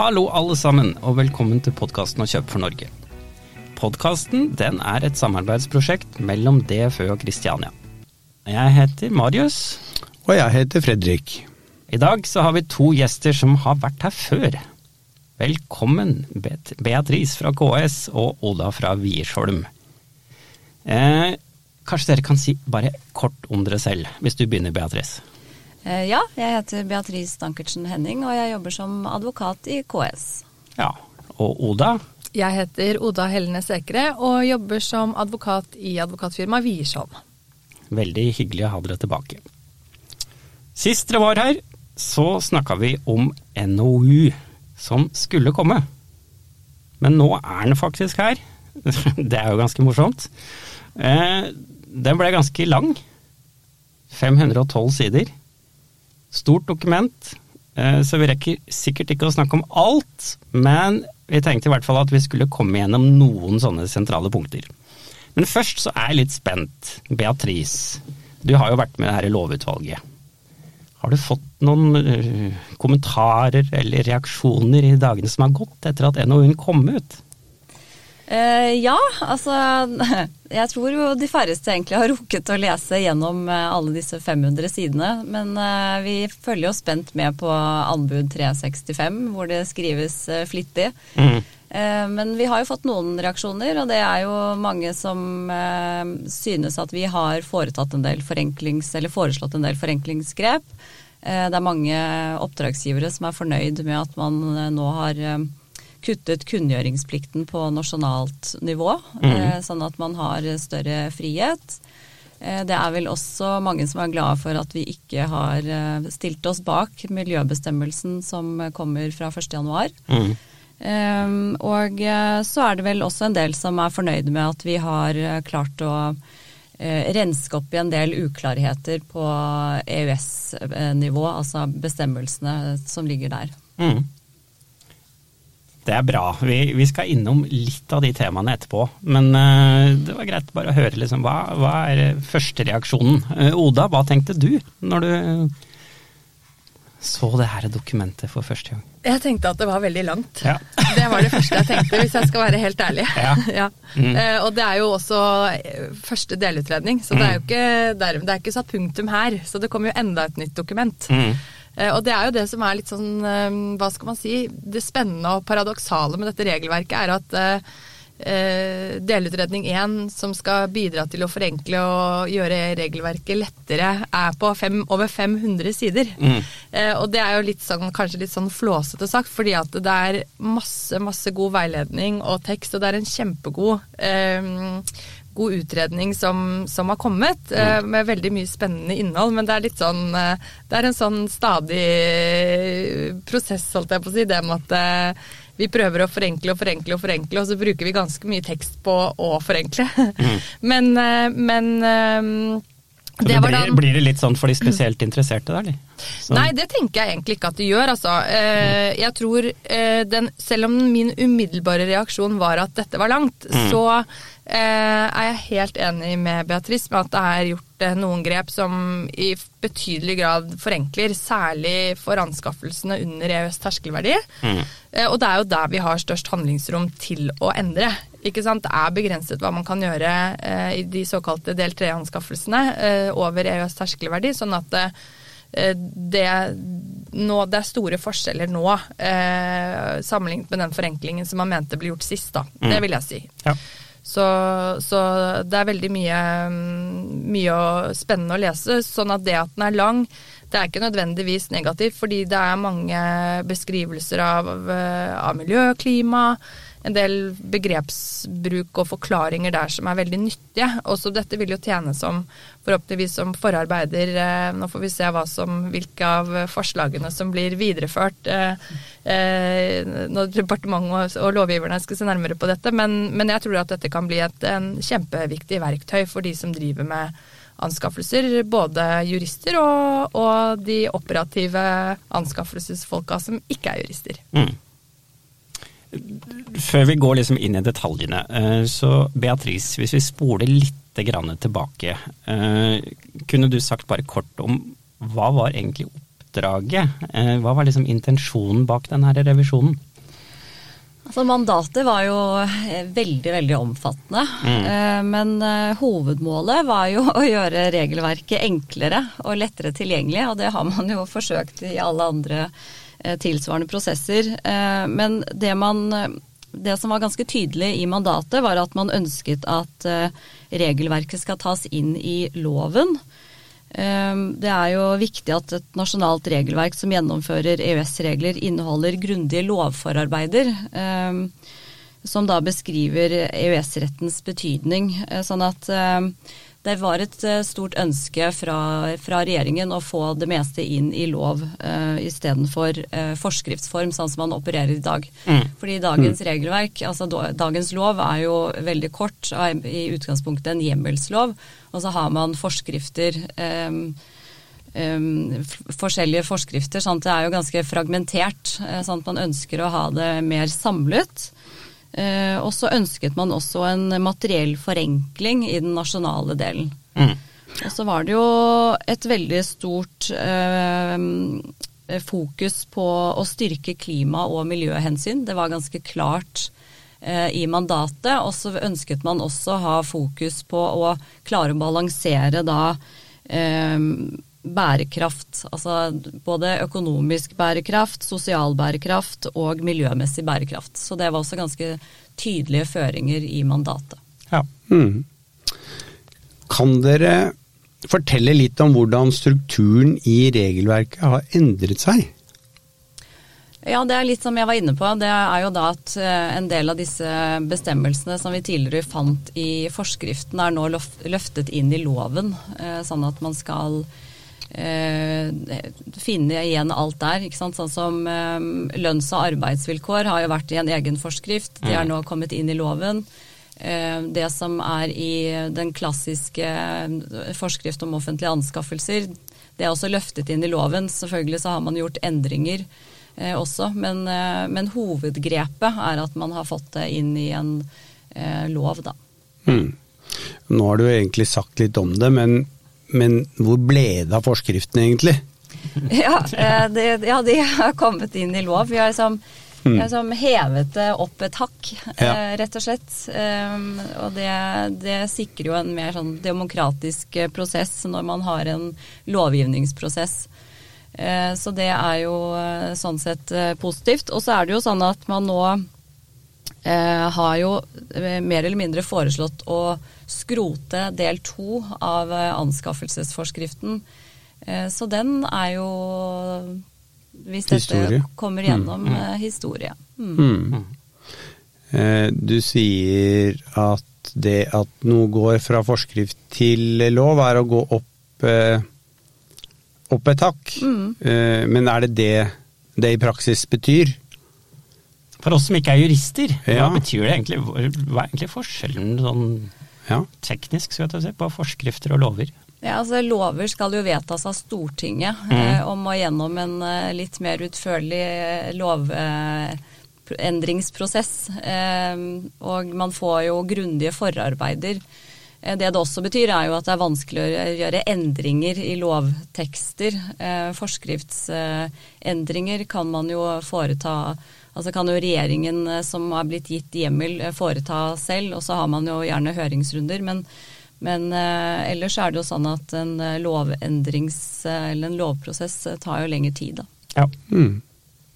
Hallo alle sammen, og velkommen til podkasten Å kjøpe for Norge. Podkasten er et samarbeidsprosjekt mellom DFØ og Kristiania. Jeg heter Marius. Og jeg heter Fredrik. I dag så har vi to gjester som har vært her før. Velkommen, Beatrice fra KS og Oda fra Wiersholm. Eh, kanskje dere kan si bare kort om dere selv, hvis du begynner, Beatrice? Eh, ja, jeg heter Beatrice Dankertsen Henning, og jeg jobber som advokat i KS. Ja, Og Oda? Jeg heter Oda Hellene Sekre og jobber som advokat i advokatfirmaet Wiersholm. Veldig hyggelig å ha dere tilbake. Sist dere var her, så snakka vi om NOU som skulle komme. Men nå er den faktisk her. Det er jo ganske morsomt. Eh, den ble ganske lang. 512 sider. Stort dokument. Eh, så vi rekker sikkert ikke å snakke om alt, men vi tenkte i hvert fall at vi skulle komme gjennom noen sånne sentrale punkter. Men først så er jeg litt spent. Beatrice, du har jo vært med i her lovutvalget. Har du fått noen uh, kommentarer eller reaksjoner i dagene som har gått etter at NOU-en kom ut? Uh, ja, altså Jeg tror jo de færreste egentlig har rukket å lese gjennom uh, alle disse 500 sidene. Men vi følger jo spent med på anbud 365, hvor det skrives flittig. Mm. Men vi har jo fått noen reaksjoner, og det er jo mange som synes at vi har foretatt en del forenklings, eller foreslått en del forenklingsgrep. Det er mange oppdragsgivere som er fornøyd med at man nå har kuttet kunngjøringsplikten på nasjonalt nivå, mm. sånn at man har større frihet. Det er vel også mange som er glade for at vi ikke har stilt oss bak miljøbestemmelsen som kommer fra 1.1. Mm. Um, og så er det vel også en del som er fornøyd med at vi har klart å uh, renske opp i en del uklarheter på EØS-nivå, altså bestemmelsene som ligger der. Mm. Det er bra. Vi, vi, skal innom litt av de temaene etterpå. Men uh, det var greit bare å høre liksom, hva, hva er førstereaksjonen. Uh, Oda, hva tenkte du når du så det her dokumentet for første gang? Jeg tenkte at det var veldig langt. Ja. det var det første jeg tenkte, hvis jeg skal være helt ærlig. Ja. ja. Mm. Uh, og det er jo også første delutredning, så mm. det er jo ikke, det er, det er ikke satt punktum her. Så det kommer jo enda et nytt dokument. Mm. Uh, og det er jo det som er litt sånn, uh, hva skal man si, det spennende og paradoksale med dette regelverket, er at eh, delutredning 1, som skal bidra til å forenkle og gjøre regelverket lettere, er på fem, over 500 sider. Mm. Eh, og det er jo litt sånn, kanskje litt sånn flåsete sagt, fordi at det er masse, masse god veiledning og tekst, og det er en kjempegod eh, god utredning som, som har kommet, mm. med veldig mye spennende innhold. Men det er litt sånn eh, Det er en sånn stadig prosess, holdt jeg på å si. Det med at eh, vi prøver å forenkle og forenkle og forenkle, og så bruker vi ganske mye tekst på å forenkle. Mm. men, eh, men eh, det blir, blir, det litt sånn for de spesielt interesserte der. Nei, det tenker jeg egentlig ikke at det gjør, altså. Eh, jeg tror den, Selv om min umiddelbare reaksjon var at dette var langt, mm. så er jeg helt enig med Beatrice med at det er gjort noen grep som i betydelig grad forenkler, særlig for anskaffelsene under EØS terskelverdi. Mm. Eh, og det er jo der vi har størst handlingsrom til å endre. Ikke sant? Det er begrenset hva man kan gjøre eh, i de såkalte del 3-anskaffelsene eh, over EØS terskelverdi. sånn at det, nå, det, er store forskjeller nå eh, sammenlignet med den forenklingen som man mente ble gjort sist. Da. Mm. Det vil jeg si. Ja. Så, så, det er veldig mye, mye spennende å lese. Sånn at det at den er lang, det er ikke nødvendigvis negativt, fordi det er mange beskrivelser av, eh, av miljø klima. En del begrepsbruk og forklaringer der som er veldig nyttige. Også dette vil jo tjene som forhåpentligvis som forarbeider. Eh, nå får vi se som, hvilke av forslagene som blir videreført eh, når departementet og lovgiverne skal se nærmere på dette. Men, men jeg tror at dette kan bli et kjempeviktig verktøy for de som driver med anskaffelser. Både jurister og, og de operative anskaffelsesfolka som ikke er jurister. Mm. Før vi går liksom inn i detaljene, eh, så Beatrice, hvis vi spoler litt tilbake, eh, kunne du sagt bare kort om hva var egentlig oppdraget? Eh, hva var liksom intensjonen bak denne revisjonen? Altså Mandatet var jo veldig veldig omfattende. Mm. Men hovedmålet var jo å gjøre regelverket enklere og lettere tilgjengelig. Og det har man jo forsøkt i alle andre eh, tilsvarende prosesser. Eh, Men det, man, det som var ganske tydelig i mandatet, var at man ønsket at eh, regelverket skal tas inn i loven. Eh, Det er jo viktig at et nasjonalt regelverk som gjennomfører EØS-regler, inneholder grundige lovforarbeider, eh, som da beskriver EØS-rettens betydning. Eh, Sånn at eh, det var et eh, stort ønske fra, fra regjeringen å få det meste inn i lov uh, istedenfor uh, forskriftsform, sånn som man opererer i dag. Fordi dagens regelverk, altså dagens lov, er jo veldig kort, er i utgangspunktet en hjemmelslov, og så har man forskrifter. Um, um, forskjellige forskrifter, Sant? det er jo ganske fragmentert. Sant? Sånn man ønsker å ha det mer samlet. Eh, og så ønsket man også en materiell forenkling i den nasjonale delen. Mm. Og så var det jo et veldig stort eh, fokus på å styrke klima- og miljøhensyn. Det var ganske klart eh, i mandatet. Og så ønsket man også å ha fokus på å klare å balansere da eh, bærekraft. Altså både økonomisk bærekraft, sosial bærekraft og miljømessig bærekraft. Så det var også ganske tydelige føringer i mandatet. Ja. Mm. Kan dere fortelle litt om hvordan strukturen i regelverket har endret seg? Ja, det er litt som jeg var inne på. Det er jo da at eh, en del av disse bestemmelsene som vi tidligere fant i forskriften, er nå løftet inn i loven. eh, Sånn at man skal eh, finne igjen alt der. Sånn som eh, lønns- og arbeidsvilkår har jo vært i en egen forskrift. Det er nå kommet inn i loven. Eh, Det som er i den klassiske eh, forskrift om offentlige anskaffelser, det er også løftet inn i loven. Selvfølgelig så har man gjort endringer eh, også, men, eh, men hovedgrepet er at man har fått det inn i en eh, lov, da. Mm. Nå har du egentlig sagt litt om det, men, men hvor ble det av forskriften egentlig? Ja, eh, det, ja, de har kommet inn i lov. Vi har liksom, mm. liksom hevet det opp et hakk, eh, Ja. rett og slett. Um, og det, det sikrer jo en mer sånn demokratisk eh, prosess når man har en lovgivningsprosess. Så det er jo sånn sett positivt. Og så er det jo sånn at man nå har jo eh, mer eller mindre foreslått å skrote del to av eh, anskaffelsesforskriften. Eh, så den er jo, hvis Historie. dette kommer gjennom, eh, historie. Mm. Mm. Eh, Du sier at det at noe går fra forskrift til lov, er å gå opp, eh, opp et hakk. Eh, Men er det det det i praksis betyr? For oss som ikke er jurister, Ja. hva betyr det egentlig? Hva er egentlig forskjellen sånn Ja. teknisk skal jeg si, på forskrifter og lover? Ja, altså Lover skal jo vedtas av Stortinget eh, om å gjennom en eh, litt mer utførlig lovendringsprosess. Eh, og man får jo grundige forarbeider. Eh, det det også betyr, er jo at det er vanskelig å gjøre endringer i lovtekster. Eh, forskriftsendringer kan man jo foreta Altså kan jo regjeringen eh, som har blitt gitt hjemmel eh, foreta selv, og så har man jo gjerne høringsrunder. men men eh, ellers er det jo sånn at en lovendrings- eller en lovprosess tar jo lengre tid, da. Ja. Mm.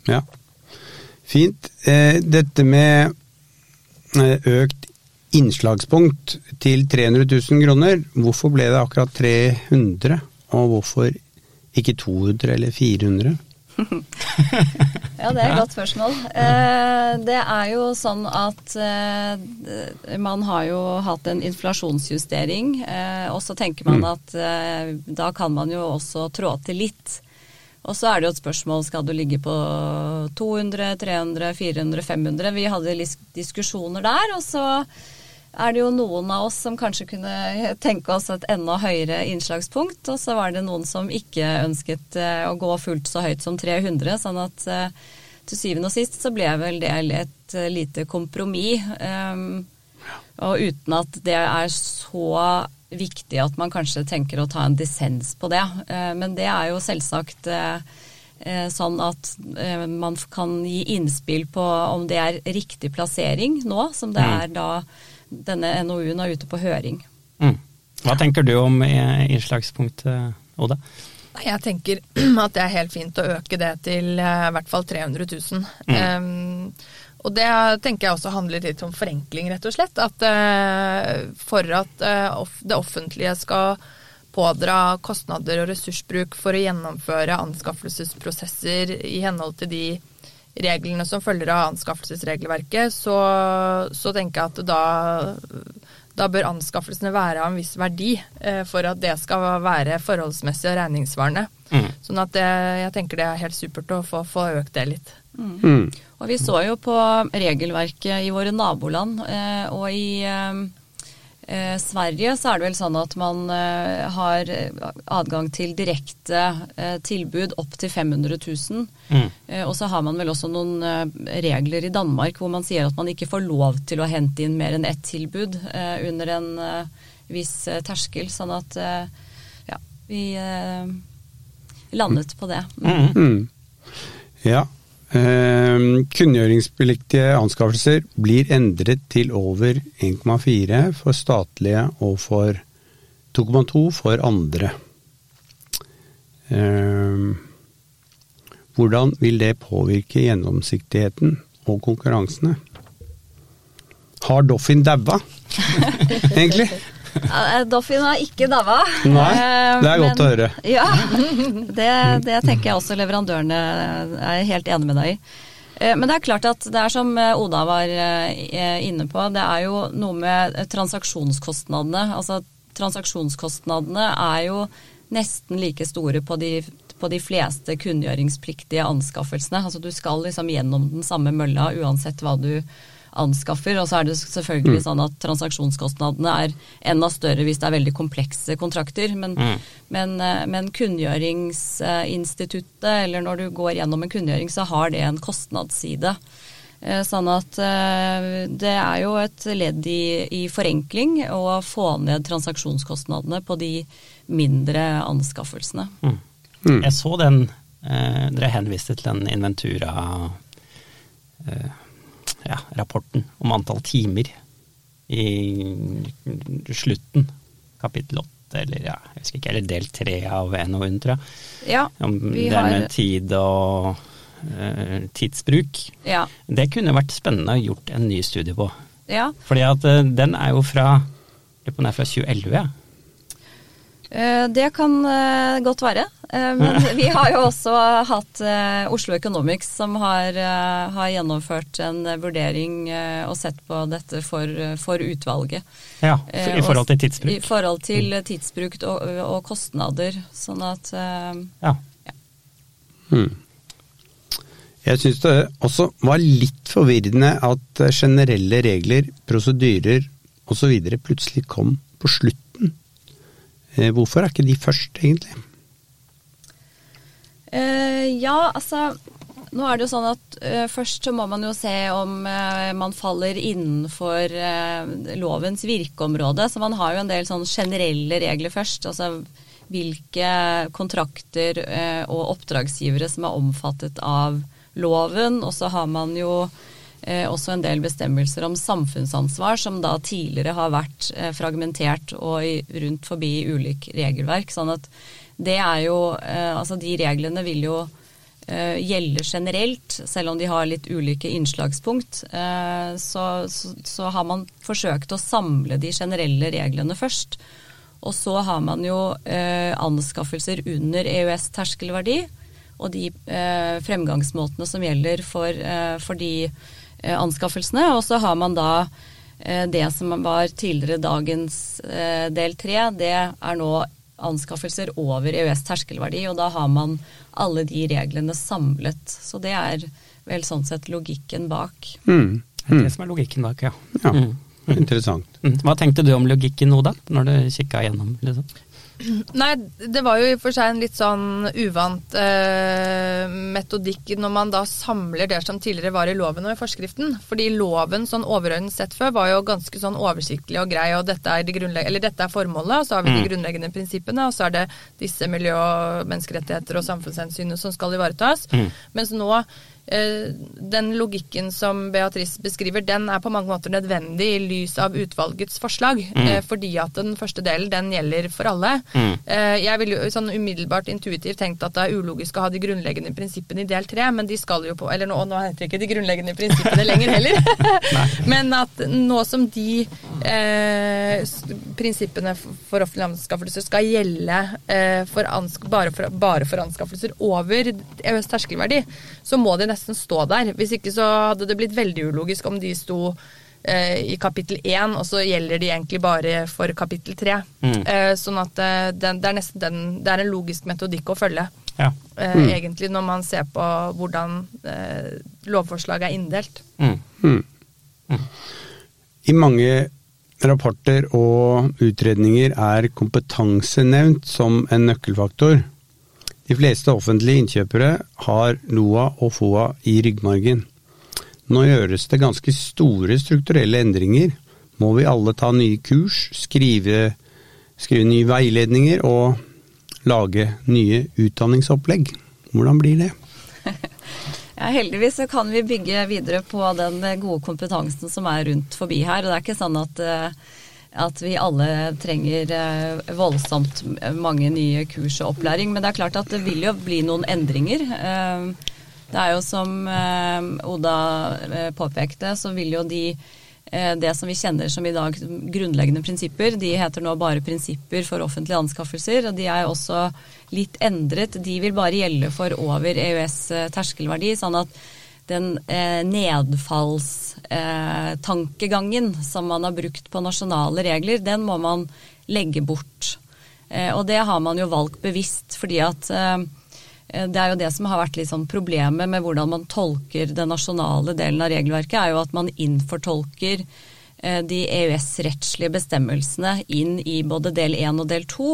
ja. Fint. Dette med økt innslagspunkt til 300 000 kroner, hvorfor ble det akkurat 300, og hvorfor ikke 200 eller 400? Ja, det er et godt spørsmål. Eh, det er jo sånn at eh, man har jo hatt en inflasjonsjustering, eh, og så tenker man at eh, da kan man jo også trå til litt. Og så er det jo et spørsmål skal du ligge på 200, 300, 400, 500. Vi hadde diskusjoner der, og så er det jo noen av oss som kanskje kunne tenke oss et enda høyere innslagspunkt, og så var det noen som ikke ønsket eh, å gå fullt så høyt som 300, sånn at eh, til syvende og sist så ble vel det et eh, lite kompromiss. Og uten at det er så viktig at man kanskje tenker å ta en dissens på det. Men det er jo selvsagt sånn at man kan gi innspill på om det er riktig plassering nå, som det Mm. er da denne NOU-en er ute på høring. Mm. Hva tenker du om eh, innslagspunktet, Oda? Jeg tenker at det er helt fint å øke det til eh, i hvert fall 300 000. Um, og det tenker jeg også handler litt om forenkling, rett og slett. At eh, for at eh, det offentlige skal pådra kostnader og ressursbruk for å gjennomføre anskaffelsesprosesser i henhold til de reglene som følger av anskaffelsesregelverket, så, så tenker jeg at da, da bør anskaffelsene være av en viss verdi eh, for at det skal være forholdsmessig og regningssvarende. Mm. Sånn at det, jeg tenker det er helt supert å få, få økt det litt. Mm. Og vi så jo på regelverket i våre naboland, eh, og i eh, eh, Sverige så er det vel sånn at man eh, har adgang til direkte eh, tilbud opp til 500 000. Mm. Eh, og så har man vel også noen eh, regler i Danmark hvor man sier at man ikke får lov til å hente inn mer enn ett tilbud eh, under en eh, viss eh, terskel. Sånn at eh, ja, vi eh, landet på det. Mm. Mm. Mm. Ja. Eh, kunngjøringspliktige anskaffelser blir endret til over 1,4 for statlige og for 2,2 for andre. Eh, hvordan vil det påvirke gjennomsiktigheten og konkurransene? Har Doffin daua, egentlig? Eh, Doffin har ikke daua. Nei, Eh, det er godt å høre. Ja, det, det tenker jeg også leverandørene er helt enig med deg i. Eh, Men det er klart at det er som eh, Oda var eh, inne på, det er jo noe med transaksjonskostnadene. Altså transaksjonskostnadene er jo nesten like store på de, på de fleste kunngjøringspliktige anskaffelsene. Altså du skal liksom gjennom den samme mølla uansett hva du anskaffer. Og så er det selvfølgelig sånn at transaksjonskostnadene er enda større hvis det er veldig komplekse kontrakter. Men, Mm. men, eh, men kunngjøringsinstituttet, eller når du går gjennom en kunngjøring, så har det en kostnadsside. Eh, Sånn at eh, det er jo et ledd i, i forenkling å få ned transaksjonskostnadene på de mindre anskaffelsene. Mm. Mm. Jeg så den eh, Dere henviste til den Inventura eh, ja, rapporten om antall timer i slutten, kapittel åtte, eller ja, jeg husker ikke, eller del tre av NOU-en, tror jeg. Ja, Om vi det har med tid og uh, tidsbruk. ja, Det kunne vært spennende å gjort en ny studie på. ja. Fordi at uh, den er jo fra lurer på den er fra 2011, ja. Uh, Det kan godt være. Eh, Men vi har jo også hatt eh, Oslo Economics som har, eh, har gjennomført en vurdering og sett på dette for, for utvalget. ja. I forhold til tidsbruk? I forhold til tidsbruk og, og kostnader. Sånn at Ja. Ja. Hmm. Jeg syns det også var litt forvirrende at generelle regler, prosedyrer osv. plutselig kom på slutten. Hvorfor er ikke de først, egentlig? Eh, ja, altså nå er det jo sånn at uh, først så må man jo se om uh, man faller innenfor lovens virkeområde. Så man har jo en del sånn generelle regler først. Altså hvilke kontrakter og oppdragsgivere som er omfattet av loven. Og så har man jo også en del bestemmelser om samfunnsansvar som da tidligere har vært fragmentert og i, rundt forbi ulike regelverk. Sånn at det er jo eh, Altså de reglene vil jo gjelder gjelde generelt, selv om de har litt ulike innslagspunkt. Eh, så, så, så har man forsøkt å samle de generelle reglene først. Og så har man jo eh, anskaffelser under EØS-terskelverdi, og de eh, fremgangsmåtene som gjelder for, eh, for de eh, anskaffelsene. Og så har man da eh, det som var tidligere dagens eh, del tre, det er nå anskaffelser over EØS-terskelverdi, og da har man alle de reglene samlet. Så det er vel sånn sett logikken bak. Mm. Det er Mm. det som er logikken bak, ja. Ja, Mm. interessant. Mm. Hva tenkte du om logikken nå, da? Når du kikka igjennom? Liksom? Nei, det var jo i og for seg en litt sånn uvant eh, metodikk når man da samler det som tidligere var i loven og i forskriften. Fordi loven sånn overordnet sett før var jo ganske sånn oversiktlig og grei, og dette er, de eller dette er formålet, og så har vi de grunnleggende prinsippene, og så er det disse miljø- og menneskerettigheter og samfunnshensynene som skal ivaretas. Mm. Mens nå den logikken som Beatrice beskriver, den er på mange måter nødvendig i lys av utvalgets forslag. Mm. Eh, fordi at den første delen, den gjelder for alle. Mm. Eh, jeg ville jo sånn umiddelbart intuitivt tenkt at det er ulogisk å ha de grunnleggende prinsippene i del tre, men de skal jo på Eller nå, nå heter det ikke de grunnleggende prinsippene lenger heller. men at nå som de eh, prinsippene for offentlige anskaffelser skal gjelde eh, for bare, for, bare, for, anskaffelser over EØS terskelverdi, så må de nesten stå der. Hvis ikke så hadde det blitt veldig ulogisk om de sto eh, i kapittel én, og så gjelder de egentlig bare for kapittel tre. Mm. Eh, sånn at eh, det, det, er nesten den, det er en logisk metodikk å følge. Ja. Eh, mm. Egentlig når man ser på hvordan eh, lovforslaget er inndelt. Mm. mm. mm. I mange rapporter og utredninger er kompetanse nevnt som en nøkkelfaktor. De fleste offentlige innkjøpere har LOA og FOA i ryggmargen. Nå gjøres det ganske store strukturelle endringer. Må vi alle ta nye kurs, skrive, skrive nye veiledninger og lage nye utdanningsopplegg? Hvordan blir det? Ja, heldigvis så kan vi bygge videre på den gode kompetansen som er rundt forbi her. Det er ikke sånn at uh, at vi alle trenger eh, voldsomt mange nye kurs og opplæring. Men det er klart at det vil jo bli noen endringer. Eh, det er jo som eh, Oda påpekte, så vil jo de det som vi kjenner som i dag grunnleggende prinsipper, de heter nå bare prinsipper for offentlige anskaffelser. og De er også litt endret. De vil bare gjelde for over EØS terskelverdi. sånn at den eh, nedfallstankegangen eh, som man har brukt på nasjonale regler, den må man legge bort. Eh, og det har man jo valgt bevisst, fordi at eh, det er jo det som har vært litt sånn problemet med hvordan man tolker den nasjonale delen av regelverket, er jo at man innfortolker eh, de EØS-rettslige bestemmelsene inn i både del 1 og del 2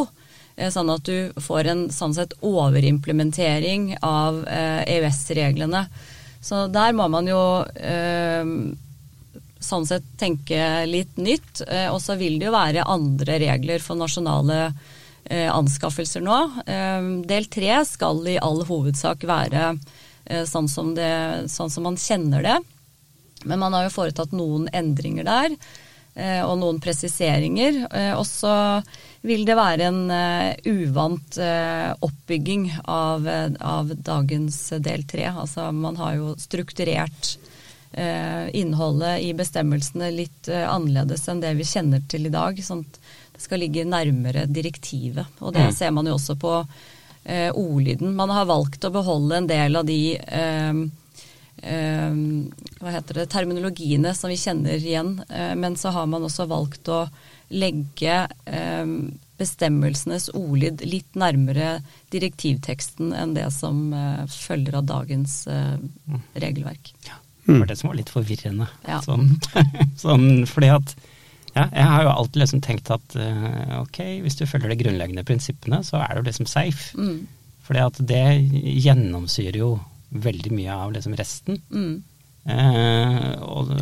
eh, sånn at du får en sånn sett overimplementering av EØS-reglene. Så der må man jo eh, sånn sett tenke litt nytt. Eh, og så vil det jo være andre regler for nasjonale eh, anskaffelser nå. Eh, del tre skal i all hovedsak være eh, sånn som, det, sånn som man kjenner det. Men man har jo foretatt noen endringer der og noen presiseringer. Og så vil det være en uh, uvant oppbygging av, av, dagens del tre. Altså man har jo strukturert innholdet i bestemmelsene litt annerledes enn det vi kjenner til i dag. sånn at det skal ligge nærmere direktivet. Og det mm. ser man jo også på ordlyden. Man har valgt å beholde en del av de hva heter det, terminologiene som vi kjenner igjen, men så har man også valgt å legge eh, bestemmelsenes ordlyd litt nærmere direktivteksten enn det som eh, følger av dagens eh, regelverk. Ja, det var det som var litt forvirrende. Ja. Sånn, sånn, fordi at ja, jeg har jo alltid liksom tenkt at ok, hvis du følger de grunnleggende prinsippene, så er du liksom safe. Mm. Fordi at det gjennomsyrer jo veldig mye av liksom resten. Mm. Eh, og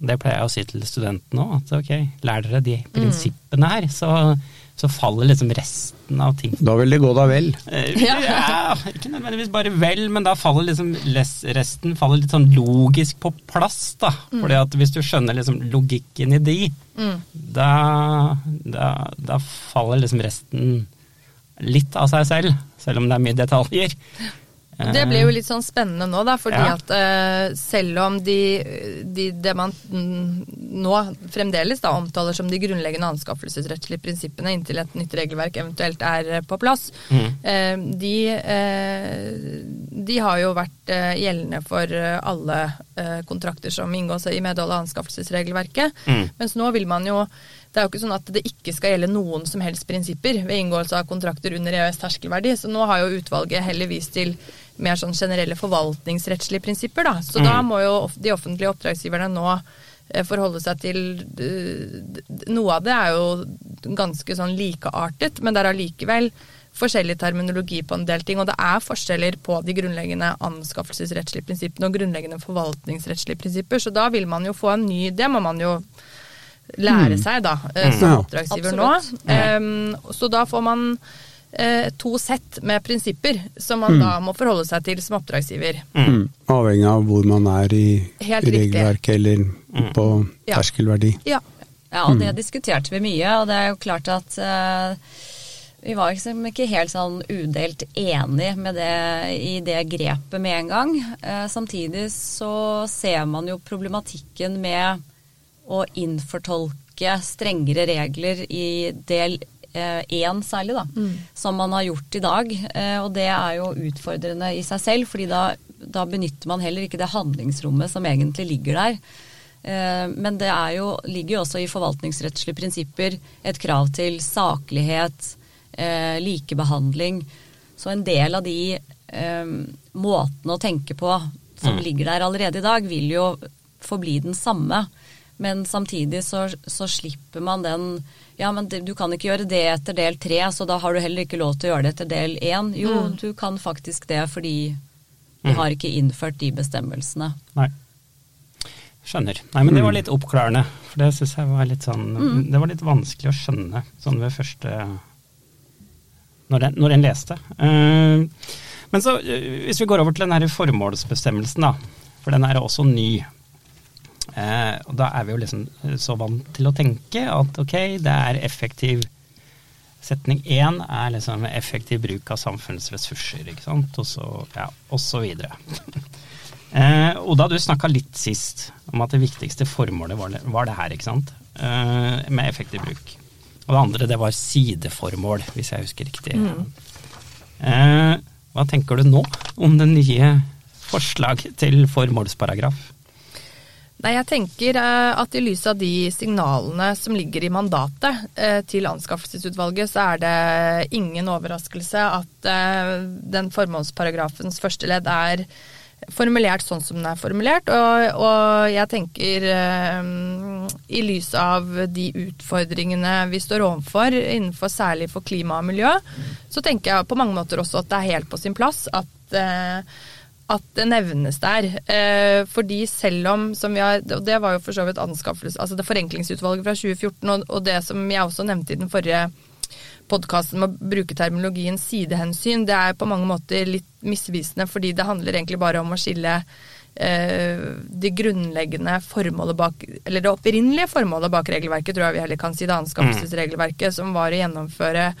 det pleier jeg å si til studentene òg, at ok, lær dere de prinsippene her, så, så, faller liksom resten av ting. Da vil det gå da vel? Eh, ja, ikke nødvendigvis bare vel, men da faller liksom resten faller litt sånn logisk på plass, da. Mm. Fordi at hvis du skjønner liksom logikken i de, mm. da, da, da faller liksom resten litt av seg selv, selv om det er mye detaljer. Det blir jo litt sånn spennende nå, da, fordi ja. at uh, selv om de, de, det man nå fremdeles da omtaler som de grunnleggende anskaffelsesrettslige prinsippene inntil et nytt regelverk eventuelt er uh, på plass, mm. uh, de, de, har jo vært gjeldende for alle kontrakter som inngås i medhold av anskaffelsesregelverket. Mm. Mens nå vil man jo det er jo ikke sånn at det ikke skal gjelde noen som helst prinsipper ved inngåelse av kontrakter under EØS terskelverdi. Så nå har jo utvalget heller vist til mer sånn generelle forvaltningsrettslige prinsipper. Da. Så mm. da må jo de offentlige oppdragsgiverne nå eh, forholde seg til Noe av det er jo ganske sånn likeartet, men det er allikevel forskjellig terminologi på en del ting. Og det er forskjeller på de grunnleggende anskaffelsesrettslige prinsippene og grunnleggende forvaltningsrettslige prinsipper, så da vil man jo få en ny Det må man jo lære Mm. seg, da, eh, som oppdragsgiver Absolutt. nå. Um, så da får man to sett med prinsipper som man da må forholde seg til som oppdragsgiver. Mm. Avhengig av hvor man er i regelverket eller på terskelverdi. Ja. Ja, og det diskuterte vi mye, og det er jo klart at uh, vi var liksom ikke helt sånn udelt enig i det grepet med en gang. Uh, samtidig så ser man jo problematikken med å innfortolke strengere regler i del én særlig, da, som man har gjort i dag. Eh, og det er jo utfordrende i seg selv, fordi da, da benytter man heller ikke det handlingsrommet som egentlig ligger der. Eh, Men det er jo, ligger jo også i forvaltningsrettslige prinsipper et krav til saklighet, eh, likebehandling. Så en del av de eh, måtene å tenke på som ligger der allerede i dag, vil jo forbli den samme. Men samtidig så, så slipper man den Ja, men du kan ikke gjøre det etter del tre, så da har du heller ikke lov til å gjøre det etter del én. Jo, du kan faktisk det fordi vi har ikke innført de bestemmelsene. Nei. Skjønner. Nei, men det var litt oppklarende. For det syns jeg var litt sånn Det var litt vanskelig å skjønne sånn ved første Når en, når en leste. Uh, men så, eh, hvis vi går over til den her formålsbestemmelsen, da. For den er også ny. Eh, og da er vi jo liksom så vant til å tenke at ok, det er effektiv Setning én er liksom effektiv bruk av samfunnsressurser, ikke sant. Og så, ja, og så videre. Eh, Oda, du snakka litt sist om at det viktigste formålet var det, var det her, ikke sant? Eh, med effektiv bruk. Og det andre, det var sideformål, hvis jeg husker riktig. Eh, hva tenker du nå om det nye forslaget til formålsparagraf? Nei, jeg tenker eh, at i lys av de signalene som ligger i mandatet eh, til anskaffelsesutvalget, så er det ingen overraskelse at eh, den formålsparagrafens første ledd er formulert sånn som den er formulert. Og, og jeg tenker i lys av de utfordringene vi står overfor innenfor særlig for klima og miljø, så tenker jeg på mange måter også at det er helt på sin plass at at det nevnes der. Eh, fordi selv om, som vi har, og det var jo for så vidt anskaffelse, altså det forenklingsutvalget fra 2014, og, og det som jeg også nevnte i den forrige podkasten med å bruke terminologien sidehensyn, det er på mange måter litt misvisende, fordi det handler egentlig bare om å skille eh, det grunnleggende formålet bak, eller det opprinnelige formålet bak regelverket, tror jeg vi heller kan si det anskaffelsesregelverket, som var å gjennomføre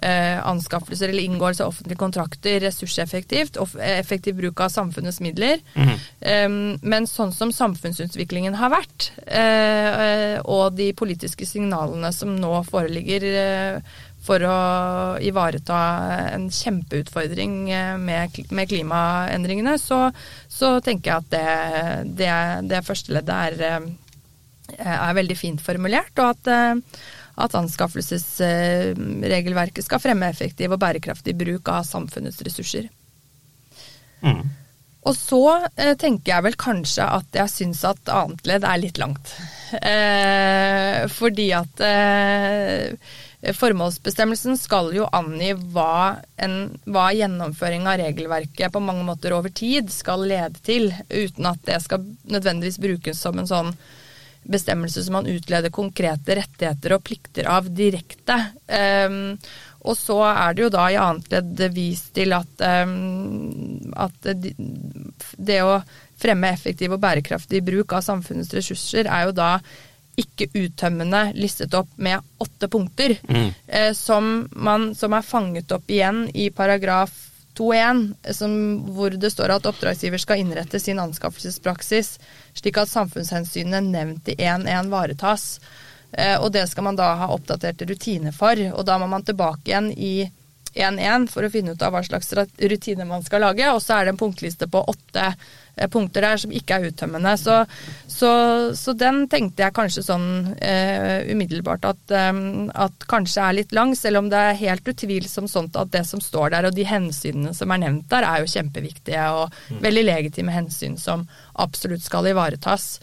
anskaffelser eller inngåelse av offentlige kontrakter ressurseffektivt, og effektiv bruk av samfunnets midler. Um, men sånn som samfunnsutviklingen har vært, eh, og de politiske signalene som nå foreligger eh, for å ivareta en kjempeutfordring eh, med, med klimaendringene, så, så tenker jeg at det, det, det første leddet er, eh, er veldig fint formulert, og at, eh, at anskaffelsesregelverket skal fremme effektiv og bærekraftig bruk av samfunnets ressurser. Mm. Og så eh, tenker jeg vel kanskje at jeg syns at annet ledd er litt langt. Eh, fordi at eh, formålsbestemmelsen skal jo angi hva, en, hva gjennomføring av regelverket på mange måter over tid skal lede til, uten at det skal nødvendigvis brukes som en sånn bestemmelse som man utleder konkrete rettigheter og plikter av direkte. Um, og så er det jo da i annet ledd vist til at, um, at de- det å fremme effektiv og bærekraftig bruk av samfunnets ressurser er jo da ikke uttømmende listet opp med åtte punkter, eh, som, man, som er fanget opp igjen i paragraf 2.1, hvor det står at oppdragsgiver skal innrette sin anskaffelsespraksis slik at samfunnshensynene nevnt i 1.1 varetas. Eh, og det skal man da ha oppdaterte rutiner for. Og da må man tilbake igjen i 1.1 for å finne ut av hva slags rutiner man skal lage. Og så er det en punktliste på åtte punkter der som ikke er uttømmende. Så, så, så den tenkte jeg kanskje sånn eh, umiddelbart at, eh, at kanskje er litt lang, selv om det er helt utvilsomt sånt at det som står der og de hensynene som er nevnt der, er jo kjempeviktige og veldig legitime hensyn som absolutt skal ivaretas.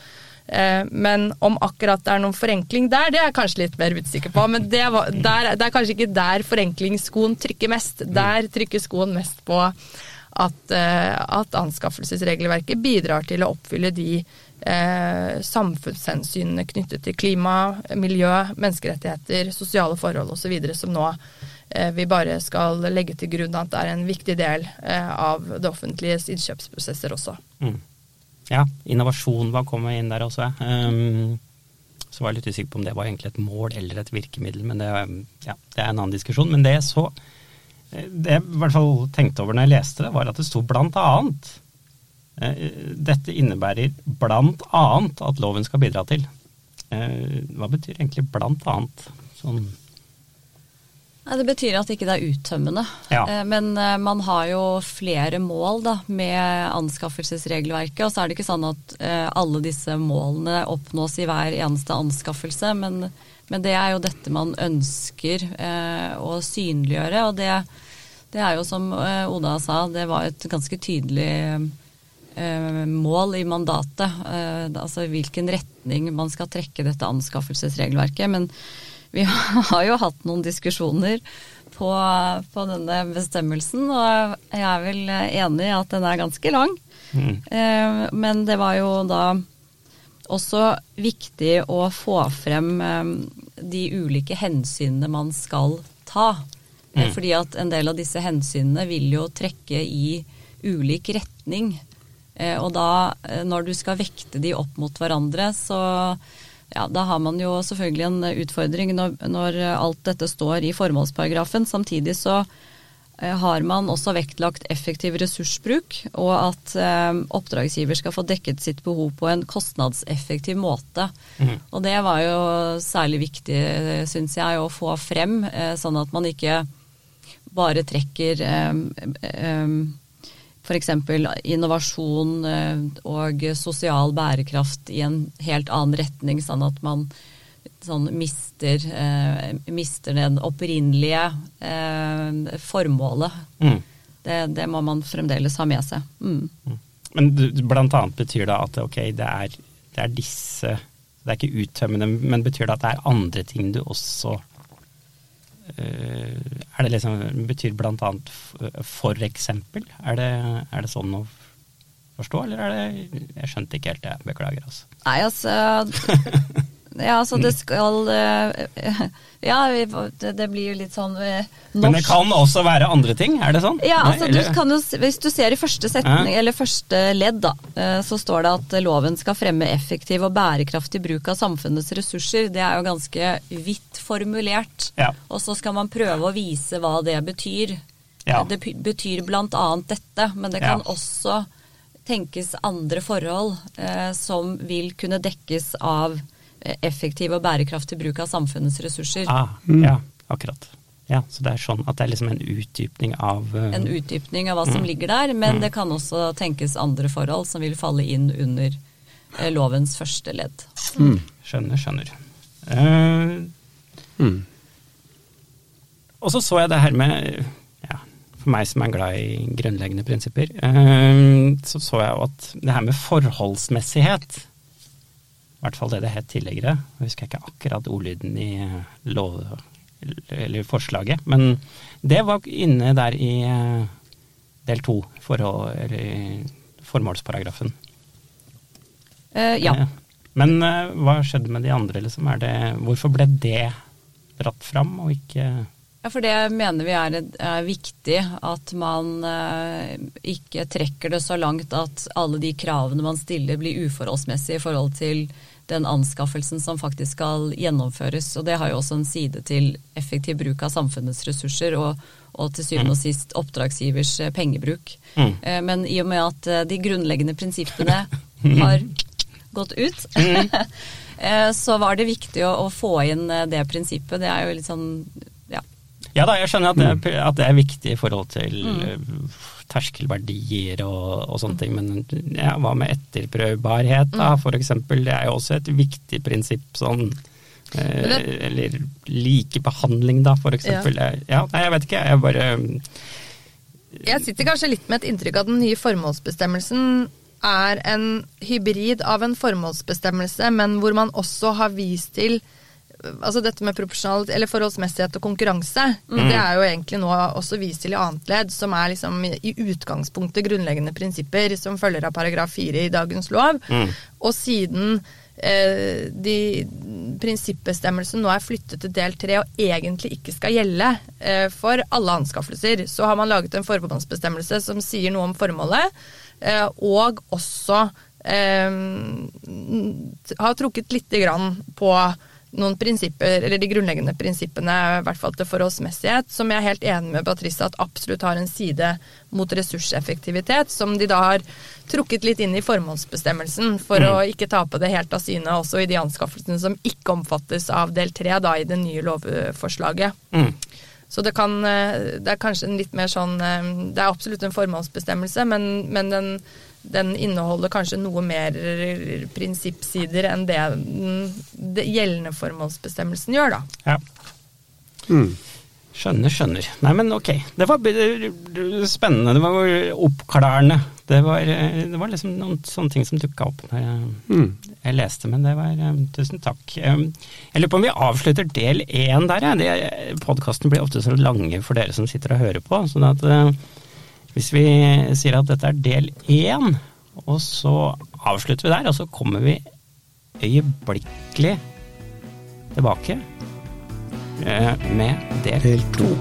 Eh, Men om akkurat det er noen forenkling der, det er jeg kanskje litt mer usikker på. Men det, var, der, det er kanskje ikke der forenklingsskoen trykker mest. Der trykker skoen mest på at, eh, at anskaffelsesregelverket bidrar til å oppfylle de eh, samfunnshensynene knyttet til klima, miljø, menneskerettigheter, sosiale forhold osv. som nå eh, vi bare skal legge til grunn at det er en viktig del eh, av det offentliges innkjøpsprosesser også. Mm. Ja, innovasjon var kommet inn der også. Um, så var jeg litt usikker på om det var egentlig et mål eller et virkemiddel, men det, ja, det er en annen diskusjon. Men det så det jeg i hvert fall tenkte over når jeg leste det, var at det sto blant annet. Eh, Dette innebærer blant annet at loven skal bidra til. Eh, Hva betyr egentlig blant annet? Sånn Det betyr at ikke det er uttømmende. Ja. Eh, Men man har jo flere mål da, med anskaffelsesregelverket. Og så er det ikke sånn at alle disse målene oppnås i hver eneste anskaffelse. Men, men det er jo dette man ønsker eh, å synliggjøre. Og det, det er jo som eh, Oda sa, det var et ganske tydelig eh, mål i mandatet. Eh, altså hvilken retning man skal trekke dette anskaffelsesregelverket. Men vi har jo hatt noen diskusjoner på, på denne bestemmelsen, og jeg er vel enig i at den er ganske lang. Eh, men det var jo da også viktig å få frem eh, de ulike hensynene man skal ta. Mm. Fordi at en del av disse hensynene vil jo trekke i ulik retning. Eh, og da, eh, når du skal vekte de opp mot hverandre, så ja, da har man jo selvfølgelig en utfordring når, når alt dette står i formålsparagrafen. Samtidig så eh, har man også vektlagt effektiv ressursbruk, og at eh, oppdragsgiver skal få dekket sitt behov på en kostnadseffektiv måte. Og det var jo særlig viktig, syns jeg, å få frem, eh, sånn at man ikke bare trekker eh, eh, f.eks. innovasjon eh, og sosial bærekraft i en helt annen retning, sånn at man sånn mister, eh, mister den opprinnelige eh, formålet. Mm. Det, det må man fremdeles ha med seg. Mm. Men blant annet betyr det at okay, det er, det er disse Det er ikke uttømmende, men betyr det at det er andre ting du også eh, er det liksom, Betyr annet for eksempel? Er det, er det sånn å forstå, eller er det Jeg skjønte ikke helt det, beklager altså. Nei, altså Ja, så det skal eh, Ja, det, blir jo litt sånn norsk. Men det kan også være andre ting, er det sånn? Ja, Nei, altså du kan jo, Hvis du ser i første setning, Ja. eller første ledd, da, eh, så står det at loven skal fremme effektiv og bærekraftig bruk av samfunnets ressurser. Det er jo ganske vidt formulert. Ja. Og så skal man prøve å vise hva det betyr. Ja. Det betyr annet dette, men det kan også tenkes andre forhold eh, som vil kunne dekkes av eh, effektiv og bærekraftig bruk av samfunnets ressurser. Ah, Ja, akkurat. Ja, Så det er sånn at det er liksom en utdypning av uh, en utdypning av hva som Mm. ligger der, men det kan også tenkes andre forhold som vil falle inn under uh, lovens første ledd. Skjønner, skjønner. Uh, Mm. Og så så jeg det her med ja, For meg som er glad i grunnleggende prinsipper, så så jeg jo at det her med forholdsmessighet I hvert fall det det het tidligere. Jeg husker ikke akkurat ordlyden i eh, lov, eller forslaget, men det var inne der i eh, del to, formålsparagrafen. Uh, ja. Men hva skjedde med de andre, liksom? Er det, hvorfor ble det dratt fram, og ikke ja, for det mener vi er, er viktig at man eh, ikke trekker det så langt at alle de kravene man stiller blir uforholdsmessige i forhold til den anskaffelsen som faktisk skal gjennomføres. Og det har jo også en side til effektiv bruk av samfunnets ressurser og, og til syvende og sist oppdragsgivers eh, pengebruk. Mm. Eh, Men i og med at eh, de grunnleggende prinsippene har gått ut, eh, så var det viktig å, å få inn det prinsippet. Det er jo litt sånn ja. Ja da, jeg skjønner at det, er- at det er viktig i forhold til mm. terskelverdier og, og sånne ting, men ja, hva med etterprøvbarhet da, for eksempel? Det er jo også et viktig prinsipp sånn eh, Eller likebehandling, da, for eksempel. Ja. nei, jeg vet ikke, jeg bare Jeg sitter kanskje litt med et inntrykk av at den nye formålsbestemmelsen er en hybrid av en formålsbestemmelse, men hvor man også har vist til Altså dette med proporsjonalitet, eller forholdsmessighet og konkurranse, det er jo egentlig nå også vist til i annet ledd, som er liksom i utgangspunktet grunnleggende prinsipper som følger av paragraf 4 i dagens lov. Og siden eh, de prinsippbestemmelsen nå er flyttet til del 3 og egentlig ikke skal gjelde eh, for alle anskaffelser, så har man laget en formålsbestemmelse som sier noe om formålet, eh, og også eh, har trukket lite grann på noen prinsipper, eller de grunnleggende prinsippene, i hvert fall til forholdsmessighet, som jeg er helt enig med Patricia at absolutt har en side mot ressurseffektivitet, som de da har trukket litt inn i formålsbestemmelsen for mm. å ikke tape det helt av syne også i de anskaffelsene som ikke omfattes av del tre da i det nye lovforslaget. Mm. Så det, kan, det er kanskje en litt mer sånn Det er absolutt en formålsbestemmelse, men, men den den inneholder kanskje noe mer prinsippsider enn det den gjeldende formålsbestemmelsen gjør, da. Ja. Mm. Skjønner, skjønner. Nei, men ok. Det var spennende. Det var oppklarende. Det var, det var liksom noen sånne ting som dukka opp når jeg, mm. jeg, leste, men det var um, Tusen takk. Jeg lurer på om vi avslutter del én der, jeg. Podkasten blir ofte så lange for dere som sitter og hører på. sånn at uh, hvis vi sier at dette er del én, og så avslutter vi der, og så kommer vi øyeblikkelig tilbake eh, med del to.